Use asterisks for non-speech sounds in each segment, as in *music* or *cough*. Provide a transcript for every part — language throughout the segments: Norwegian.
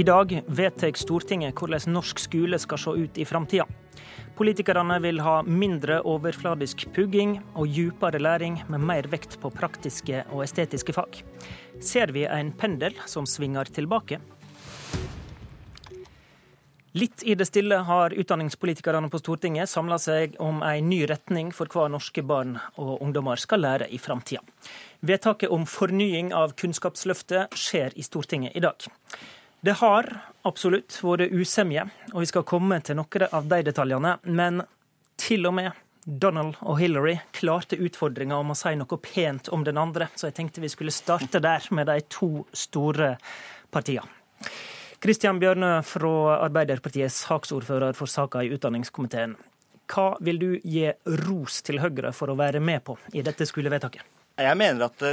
I dag vedtar Stortinget hvordan norsk skole skal se ut i framtida. Politikerne vil ha mindre overfladisk pugging og djupere læring med mer vekt på praktiske og estetiske fag. Ser vi en pendel som svinger tilbake? Litt i det stille har utdanningspolitikerne på Stortinget samla seg om en ny retning for hva norske barn og ungdommer skal lære i framtida. Vedtaket om fornying av Kunnskapsløftet skjer i Stortinget i dag. Det har absolutt vært usemje, og vi skal komme til noen av de detaljene. Men til og med Donald og Hillary klarte utfordringa om å si noe pent om den andre, så jeg tenkte vi skulle starte der, med de to store partiene. Kristian Bjørnø fra Arbeiderpartiet, saksordfører for saka i utdanningskomiteen. Hva vil du gi ros til Høyre for å være med på i dette skolevedtaket? Jeg mener at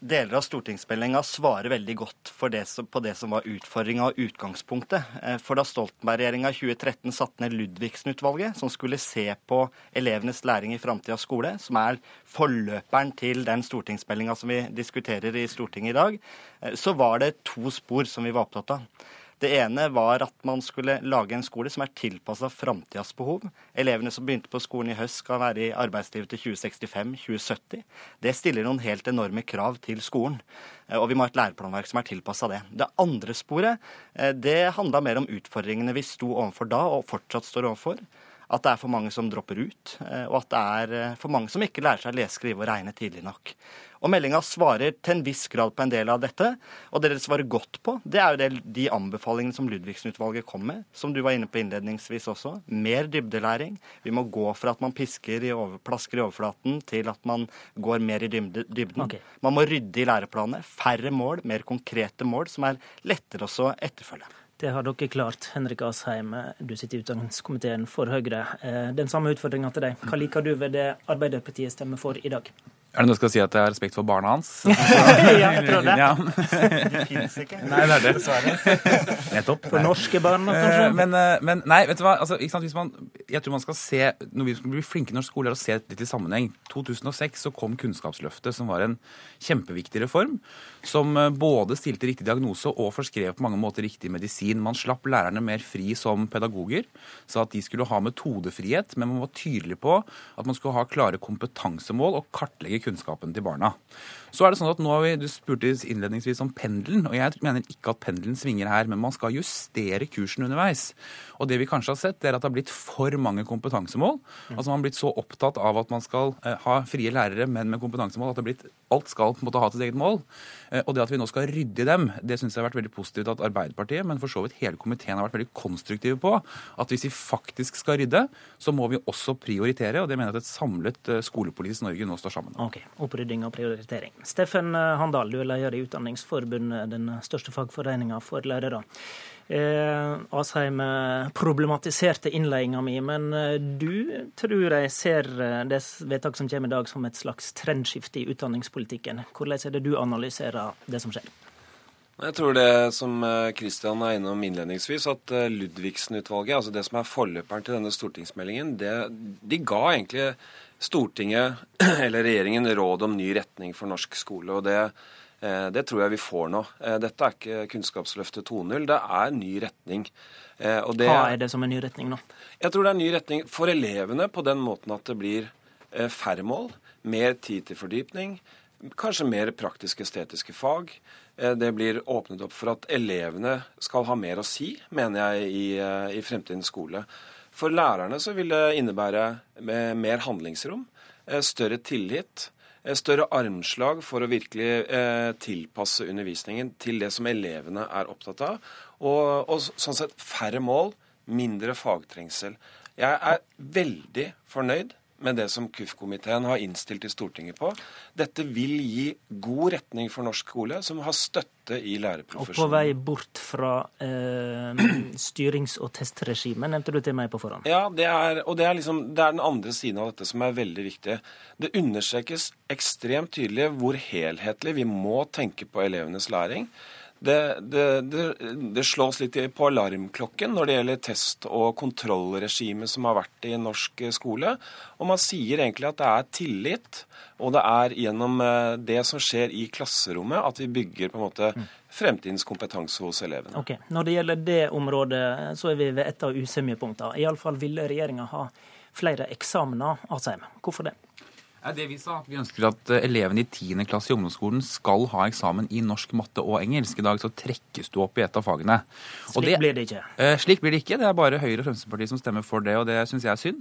deler av stortingsmeldinga svarer veldig godt det som, på det som var utfordringa og utgangspunktet. Eh, for da Stoltenberg-regjeringa i 2013 satte ned Ludvigsen-utvalget, som skulle se på elevenes læring i framtidas skole, som er forløperen til den stortingsmeldinga som vi diskuterer i Stortinget i dag, eh, så var det to spor som vi var opptatt av. Det ene var at man skulle lage en skole som er tilpassa framtidas behov. Elevene som begynte på skolen i høst, skal være i arbeidslivet til 2065-2070. Det stiller noen helt enorme krav til skolen. Og vi må ha et læreplanverk som er tilpassa det. Det andre sporet eh, det handla mer om utfordringene vi sto overfor da, og fortsatt står overfor at det er for mange som dropper ut, eh, og at det er eh, for mange som ikke lærer seg å lese, skrive og regne tidlig nok. Og Meldinga svarer til en viss grad på en del av dette. Og det dere svarer godt på, det er jo det, de anbefalingene som Ludvigsen-utvalget kom med, som du var inne på innledningsvis også. Mer dybdelæring. Vi må gå fra at man pisker i over, plasker i overflaten, til at man går mer i dybden. Okay. Man må rydde i læreplanene. Færre mål, mer konkrete mål, som er lettere også å etterfølge. Det har dere klart, Henrik Asheim. Du sitter i utdanningskomiteen for Høyre. Eh, den samme utfordringa til deg. Hva liker du ved det Arbeiderpartiet stemmer for i dag? Er det noe jeg skal si at jeg har respekt for barna hans? *laughs* ja, jeg tror det. Ja. *laughs* Det fins ikke. Nei, det er det. Dessverre. Nettopp. For norske barn, kanskje? Eh, men, eh, men, nei, vet du hva. Altså, Hvis man, jeg tror man skal se, Når vi skal bli flinke i norsk skole, er å se litt i sammenheng. 2006 så kom Kunnskapsløftet, som var en kjempeviktig reform. Som eh, både stilte riktig diagnose og forskrev på mange måter riktig medisin. Man slapp lærerne mer fri som pedagoger. Sa at de skulle ha metodefrihet, men man var tydelig på at man skulle ha klare kompetansemål og kartlegge kunnskapen til barna. Så er det sånn at nå har vi, Du spurte innledningsvis om pendelen, og jeg mener ikke at pendelen svinger her, men man skal justere kursen underveis. Og det vi kanskje har sett, er at det har blitt for mange kompetansemål. Altså Man har blitt så opptatt av at man skal eh, ha frie lærere, men med kompetansemål, at det har blitt, alt skal på en måte ha sitt eget mål. Eh, og det at vi nå skal rydde i dem, det syns jeg har vært veldig positivt at Arbeiderpartiet, men for så vidt hele komiteen har vært veldig konstruktive på. At hvis vi faktisk skal rydde, så må vi også prioritere. Og det mener jeg at et samlet eh, skolepolitisk Norge nå står sammen om. Ok, Opprydding og prioritering. Steffen Handal, du er leder i Utdanningsforbundet, den største fagforeninga for lærere. Eh, Asheim problematiserte innledninga mi, men eh, du tror jeg ser eh, det vedtaket som kommer i dag som et slags trendskifte i utdanningspolitikken. Hvordan er det du analyserer det som skjer? Jeg tror det som Kristian er innom innledningsvis, at Ludvigsen-utvalget, altså det som er forløperen til denne stortingsmeldingen, det, de ga egentlig Stortinget, *clears throat* eller regjeringen, råd om ny retning for norsk skole. og det, eh, det tror jeg vi får nå. Eh, dette er ikke Kunnskapsløftet 2.0, det er ny retning. Eh, det, Hva er det som er ny retning nå? Jeg tror det er ny retning for elevene på den måten at det blir færre mål, mer tid til fordypning, kanskje mer praktisk-estetiske fag. Det blir åpnet opp for at elevene skal ha mer å si, mener jeg, i, i fremtidens skole. For lærerne så vil det innebære eh, mer handlingsrom, eh, større tillit, eh, større armslag for å virkelig tilpasse undervisningen til det som elevene er opptatt av. Og, og sånn sett færre mål, mindre fagtrengsel. Jeg er veldig fornøyd med det som KUF-komiteen har innstilt til Stortinget på. Dette vil gi god retning for norsk skole, som har støtte i lærerprofesjonen. Og på vei bort fra eh, styrings- og testregimet, nevnte du til meg på forhånd. Ja, det er, og det er, liksom, det er den andre siden av dette som er veldig viktig. Det understrekes ekstremt tydelig hvor helhetlig vi må tenke på elevenes læring det, det, det, det, slås litt på alarmklokken når det gjelder test- og kontrollregimet som har vært i norsk skole. Og man sier egentlig at det er tillit, og det er gjennom eh, det som skjer i klasserommet, at vi bygger på en måte fremtidens kompetanse hos elevene. Ok, Når det gjelder det området, så er vi ved et av usemjepunktene. Iallfall ville regjeringa ha flere eksamener, Asheim. Hvorfor det? Det Vi sa, vi ønsker at eh, elevene i 10. klasse i ungdomsskolen skal ha eksamen i norsk, matte og engelsk. I dag så trekkes du opp i et av fagene. Og slik det, blir det ikke? Eh, slik blir det ikke. Det er bare Høyre og Fremskrittspartiet som stemmer for det, og det syns jeg er synd.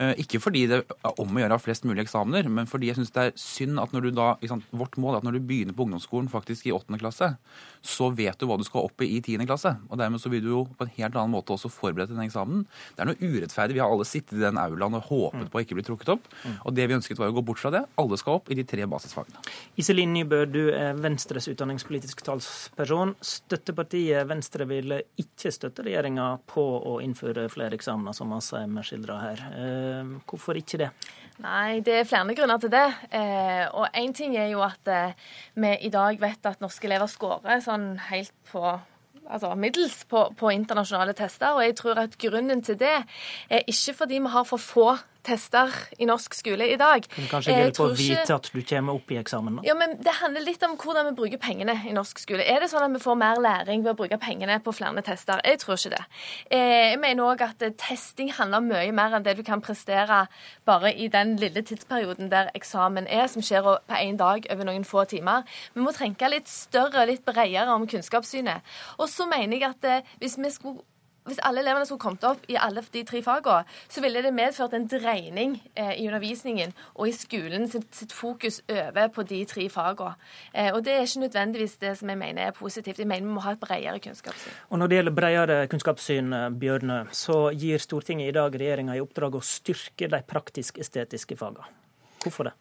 Eh, ikke fordi det er om å gjøre av flest mulig eksamener, men fordi jeg syns det er synd at når du da sant, Vårt mål er at når du begynner på ungdomsskolen faktisk i 8. klasse, så vet du hva du skal opp i i 10. klasse. Og dermed så vil du jo på en helt annen måte også forberede den eksamen. Det er noe urettferdig. Vi har alle sittet i den aulaen og håpet på å ikke bli trukket opp. Og det vi ønsket var å gå bort fra det. Alle skal opp i de tre basisfagene. Iselin Nybø, du er Venstres utdanningspolitisk talsperson. Støttepartiet Venstre vil ikke støtte regjeringa på å innføre flere eksamener, som Asheim skildrer her. Eh, hvorfor ikke det? Nei, det er flere grunner til det. Eh, og én ting er jo at eh, vi i dag vet at norske elever scorer sånn helt på altså middels på, på, internasjonale tester. Og jeg tror at grunnen til det er ikke fordi vi har for få tester i norsk skole i dag. Men kanskje hjelpe å vite at du kommer opp i eksamen? Ja, men Det handler litt om hvordan vi bruker pengene i norsk skole. Er det sånn at vi får mer læring ved å bruke pengene på flere tester? Jeg tror ikke det. Eh, jeg mener òg at testing handler mye mer enn det du kan prestere bare i den lille tidsperioden der eksamen er, som skjer på én dag over noen få timer. Vi må tenke litt større og litt bredere om kunnskapssynet. Og så mener jeg at eh, hvis vi skulle hvis alle elevene skulle kommet opp i alle de tre fagene, så ville det medført en dreining eh, i undervisningen og i skolen sitt, sitt, fokus over på de tre fagene. Eh, og det er ikke nødvendigvis det som jeg mener er positivt. Jeg mener vi må ha et bredere kunnskapssyn. Og når det gjelder bredere kunnskapssyn, Bjørnø, Bjørne, så gir Stortinget i dag regjeringa i oppdrag å styrke de praktisk-estetiske fagene. Hvorfor det?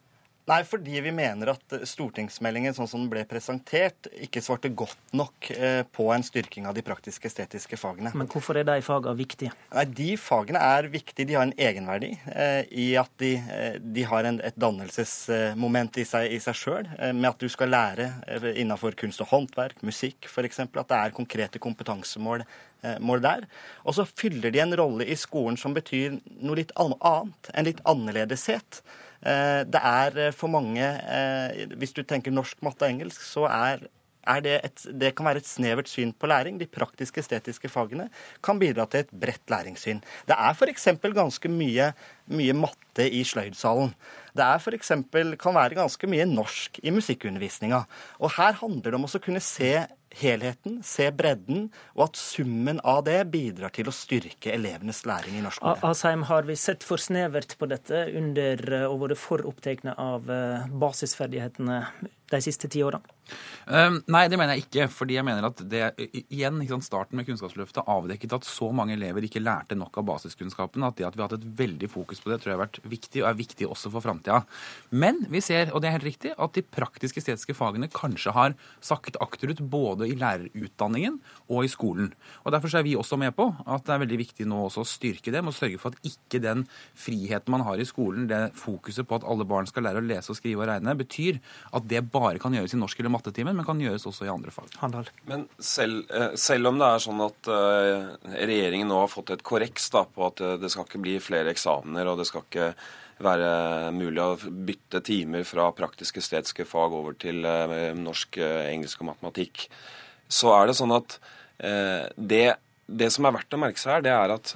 Nei, fordi vi mener at stortingsmeldingen sånn som den ble presentert, ikke svarte godt nok eh, på en styrking av de praktiske estetiske fagene. Men hvorfor er de fagene viktige? Nei, De fagene er viktige. De har en egenverdi eh, i at de, eh, de har en, et dannelsesmoment i seg, i seg sjøl. Eh, med at du skal lære eh, innenfor kunst og håndverk, musikk f.eks. At det er konkrete kompetansemål eh, mål der. Og så fyller de en rolle i skolen som betyr noe litt annet. En litt annerledeshet. Eh, det er eh, for mange eh, Hvis du tenker norsk, matte og engelsk, så er det, et, det kan være et snevert syn på læring. De praktiske, estetiske fagene kan bidra til et bredt læringssyn. Det er f.eks. ganske mye, mye matte i sløydsalen. Det er for eksempel, kan være ganske mye norsk i musikkundervisninga. Og her handler det om å kunne se helheten, se bredden, og at summen av det bidrar til å styrke elevenes læring i norsk skole. Asheim, har vi sett for snevert på dette under og vært for opptatt av eh, basisferdighetene de siste ti årene? Um, nei, det mener jeg ikke. fordi jeg mener at det, igjen, sant, Starten med Kunnskapsløftet avdekket at så mange elever ikke lærte nok av basiskunnskapen. At det at vi har hatt et veldig fokus på det, tror jeg har vært viktig, og er viktig også for framtida. Men vi ser, og det er helt riktig, at de praktiske estetiske fagene kanskje har sakket akterut både i lærerutdanningen og i skolen. Og Derfor er vi også med på at det er veldig viktig nå også å styrke dem og sørge for at ikke den friheten man har i skolen, det fokuset på at alle barn skal lære å lese og skrive og regne, betyr at det bare kan gjøres i norsk eller mattetimen, men kan gjøres også i andre fag. Handel. Men selv, eh, selv, om det er sånn at uh, regjeringen nå har fått et korreks da, på at uh, det skal ikke bli flere eksamener, og det skal ikke være mulig å bytte timer fra praktisk-estetiske fag over til norsk, engelsk og matematikk, så er det sånn at det, det, som er verdt å merke seg her, det er at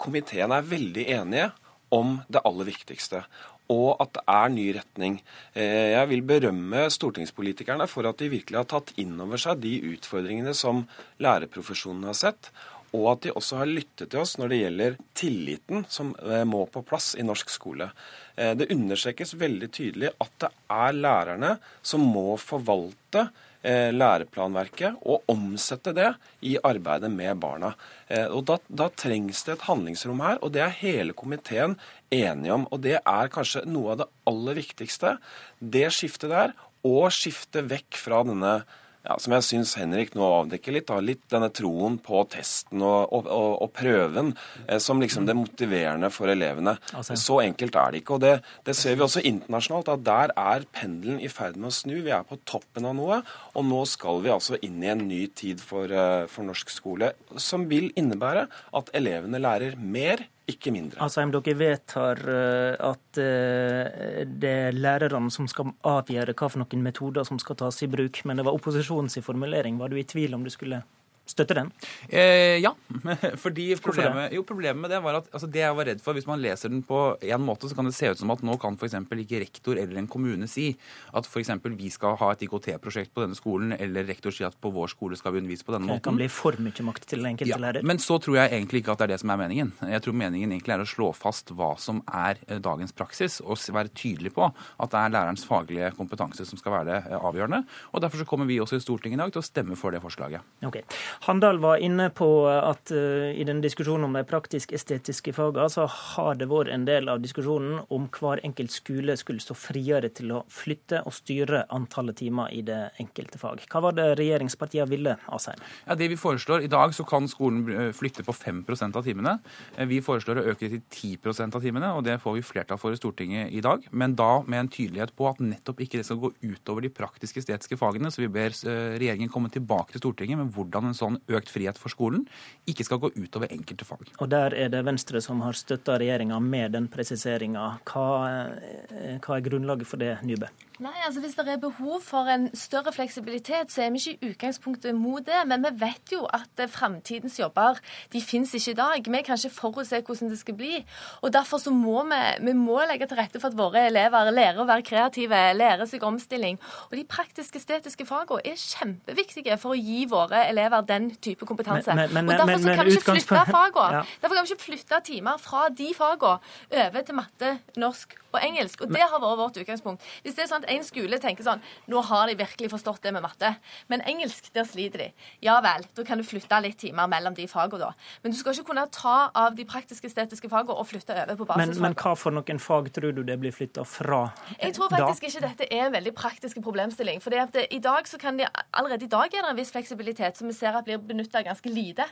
komiteen er veldig enige om det aller viktigste og at det er ny retning. Eh, jeg vil berømme stortingspolitikerne for at de virkelig har tatt inn over seg de utfordringene som lærerprofesjonen har sett, og at de også har lyttet til oss når det gjelder tilliten som eh, må på plass i norsk skole. Eh, det understrekes veldig tydelig at det er lærerne som må forvalte læreplanverket og omsette det i arbeidet med barna. Eh, og da, da, trengs det et handlingsrom her, og det er hele komiteen enige om. Og det er kanskje noe av det aller viktigste. Det skiftet der, og skifte vekk fra denne ja, som jeg syns Henrik nå avdekker litt, da, litt denne troen på testen og, og, og, og prøven eh, som liksom det motiverende for elevene. Altså. Så enkelt er det ikke. og det, det, ser vi også internasjonalt, at der er pendelen i ferd med å snu. Vi er på toppen av noe, og nå skal vi altså inn i en ny tid for, uh, for norsk skole, som vil innebære at elevene lærer mer ikke mindre. Altså, om dere vedtar eh, at eh, det er lærerne som skal avgjøre hva for noen metoder som skal tas i bruk, men det var opposisjonens formulering. Var du i tvil om du skulle støtte den? Eh, ja. *laughs* Fordi problemet, jo, problemet med det var at altså det jeg var redd for, hvis man leser den på en måte, så kan det se ut som at nå kan f.eks. ikke rektor eller en kommune si at f.eks. vi skal ha et IKT-prosjekt på denne skolen, eller rektor si at på vår skole skal vi undervise på denne måten. Det kan bli for mye makt til den enkelte ja, lærer. Men så tror jeg egentlig ikke at det er det som er meningen. Jeg tror meningen egentlig er å slå fast hva som er eh, dagens praksis, og være tydelig på at det er lærerens faglige kompetanse som skal være det eh, avgjørende. Og Derfor så kommer vi også i Stortinget i dag til å stemme for det forslaget. Okay. Handal var inne på at uh, i den diskusjonen om de praktisk-estetiske fagene, så har det vært en del av diskusjonen om hver enkelt skole skulle stå friere til å flytte og styre antallet timer i det enkelte fag. Hva var det regjeringspartiene ville, Asheim? Ja, det vi foreslår, I dag så kan skolen eh, flytte på 5% av timene. Eh, vi foreslår å øke det til 10% av timene, og det får vi flertall for i Stortinget i dag. Men da med en tydelighet på at nettopp ikke det skal gå utover de praktisk-estetiske fagene. Så vi ber regjeringen komme tilbake til Stortinget med hvordan en sånn økt økt frihet for skolen ikke skal gå utover enkelte fag. Og Der er det Venstre som har støtta regjeringa med den presiseringa. Hva, eh, hva er grunnlaget for det, Nybø? Nei, altså Hvis det er behov for en større fleksibilitet, så er vi ikke i utgangspunktet mot det. Men vi vet jo at eh, framtidens jobber de finnes ikke i dag. Vi kan ikke forutse hvordan det skal bli. og Derfor så må vi, vi må legge til rette for at våre elever lærer å være kreative, lærer seg omstilling. Og De praktiske-estetiske fagene er kjempeviktige for å gi våre elever den type kompetanse. Men, men, og Derfor så kan vi ikke flytte *laughs* fagene. Ja. Derfor kan vi ikke flytte timer fra de fagene over til matte, norsk og engelsk. Og det har vært vårt utgangspunkt. Hvis det er sånn at en skole tenker sånn Nå har de virkelig forstått det med matte, men engelsk, der sliter de. Ja vel, da kan du flytte litt timer mellom de fagene, da. Men du skal ikke kunne ta av de praktisk-estetiske fagene og flytte over på basisfagene. Men, men, hva for noen fag tror du det blir flytta fra Jeg tror faktisk da? ikke dette er en veldig praktisk problemstilling. For det, i dag så kan de, allerede i dag er det en viss fleksibilitet som vi ser at blir benytta ganske lite.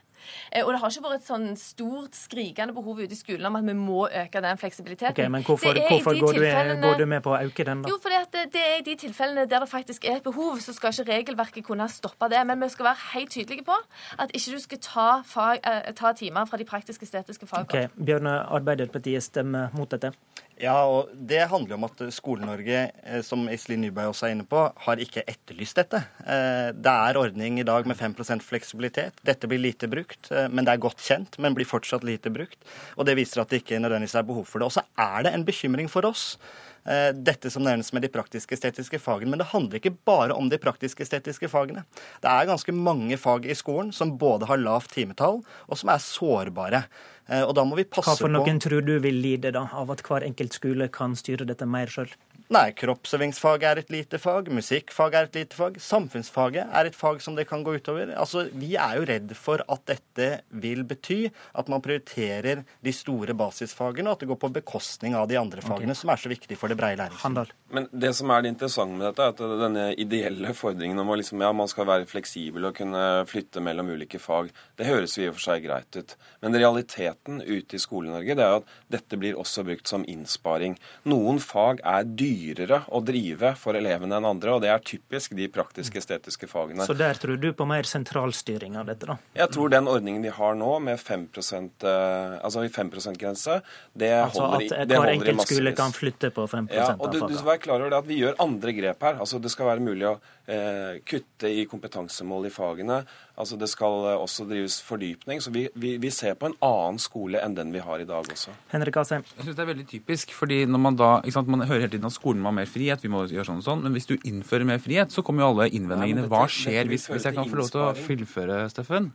Eh, og det har ikke vært et sånn stort, skrikende behov ute i skolen om at vi må øke den fleksibiliteten. Okay, men hvorfor, hvorfor går, du, går, du, med på å øke den, da? Jo, fordi at det er i de tilfellene der det faktisk er et behov, så skal ikke regelverket kunne stoppe det. Men vi skal være helt tydelige på at ikke du skal ta, fag, eh, ta timer fra de praktisk-estetiske fagene. Okay. Bjørne, Arbeiderpartiet stemmer mot dette? Ja, og Det handler jo om at Skole-Norge, eh, som Iselin Nyberg også er inne på, har ikke etterlyst dette. Eh, det er ordning i dag med 5% fleksibilitet. Dette blir lite brukt, men det er godt kjent, men blir fortsatt lite brukt. Og Det viser at det ikke nødvendigvis er behov for det. Og så er det en bekymring for oss Eh, dette som nevnes med de praktisk-estetiske fagene. Men det handler ikke bare om de praktisk-estetiske fagene. Det er ganske mange fag i skolen som både har lavt timetall, og som er sårbare. Eh, og da må vi passe på Hva for noen på... tror du vil lide da, av at hver enkelt skole kan styre dette mer sjøl? Nei, kroppsøvingsfag er et lite fag, musikkfag er et lite fag, samfunnsfaget er et fag som det kan gå utover. Altså, Vi er jo redd for at dette vil bety at man prioriterer de store basisfagene, og at det går på bekostning av de andre fagene, okay. som er så viktige for det breie læringslivet. Men det som er det interessante med dette, er at denne ideelle fordringen om at liksom, ja, man skal være fleksibel og kunne flytte mellom ulike fag, det høres jo i og for seg greit ut. Men realiteten ute i Skole-Norge det er at dette blir også brukt som innsparing. Noen fag er dyre dyrere å drive for elevene enn andre, og det er typisk de praktiske estetiske fagene. Så der tror du på mer sentralstyring av dette, da? Jeg tror den ordningen vi har nå med 5% eh, altså 5 %-grense, det altså holder i massevis. At hver enkelt skole kan flytte på 5% ja, og du, du skal være klar over det at vi gjør andre grep her. Altså Det skal være mulig å eh, kutte i kompetansemål i fagene. Altså Det skal eh, også drives fordypning. Så vi, vi, vi, ser på en annen skole enn den vi har i dag også. Henrik Asheim. Jeg synes det er veldig typisk. fordi når Man da, sant, man hører hele tiden at skolen må ha mer frihet, vi må gjøre sånn og sånn. Men hvis du innfører mer frihet, så kommer jo alle innvendingene. Hva skjer hvis, hvis jeg kan få lov til å fullføre, Steffen?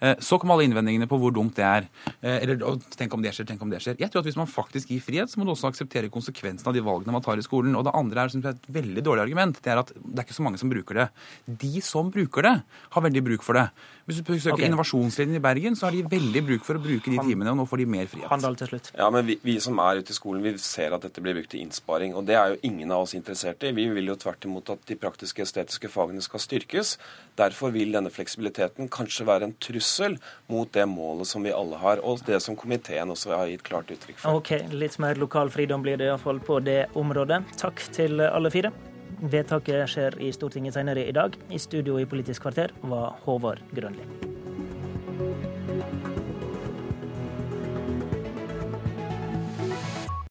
Eh, så kommer alle innvendingene på hvor dumt det er. Eh, eller tenk om det skjer, tenk om det skjer. Jeg tror at hvis man faktisk gir frihet, så må du også akseptere konsekvensen av de valgene man tar i skolen. Og det andre er, som et veldig dårlig argument. Det er at det er ikke så mange som bruker det. De som bruker det, har veldig bruk for det. Hvis du søker okay. Innovasjonslinjen i Bergen, så har de veldig bruk for å bruke de timene, og nå får de mer frihet. Handel til slutt. Ja, men vi, vi, som er ute i skolen, vi ser at dette blir brukt til innsparing. Og det er jo ingen av oss interessert i. Vi vil jo tvert imot at de praktiske estetiske fagene skal styrkes. Derfor vil denne fleksibiliteten kanskje være en trussel mot det målet som vi alle har, og det som komiteen også har gitt klart uttrykk for. Ok, litt mer lokal fridom blir det iallfall på det området. Takk til alle fire. Vedtaket skjer i Stortinget senere i dag. I studio i Politisk kvarter var Håvard Grønli.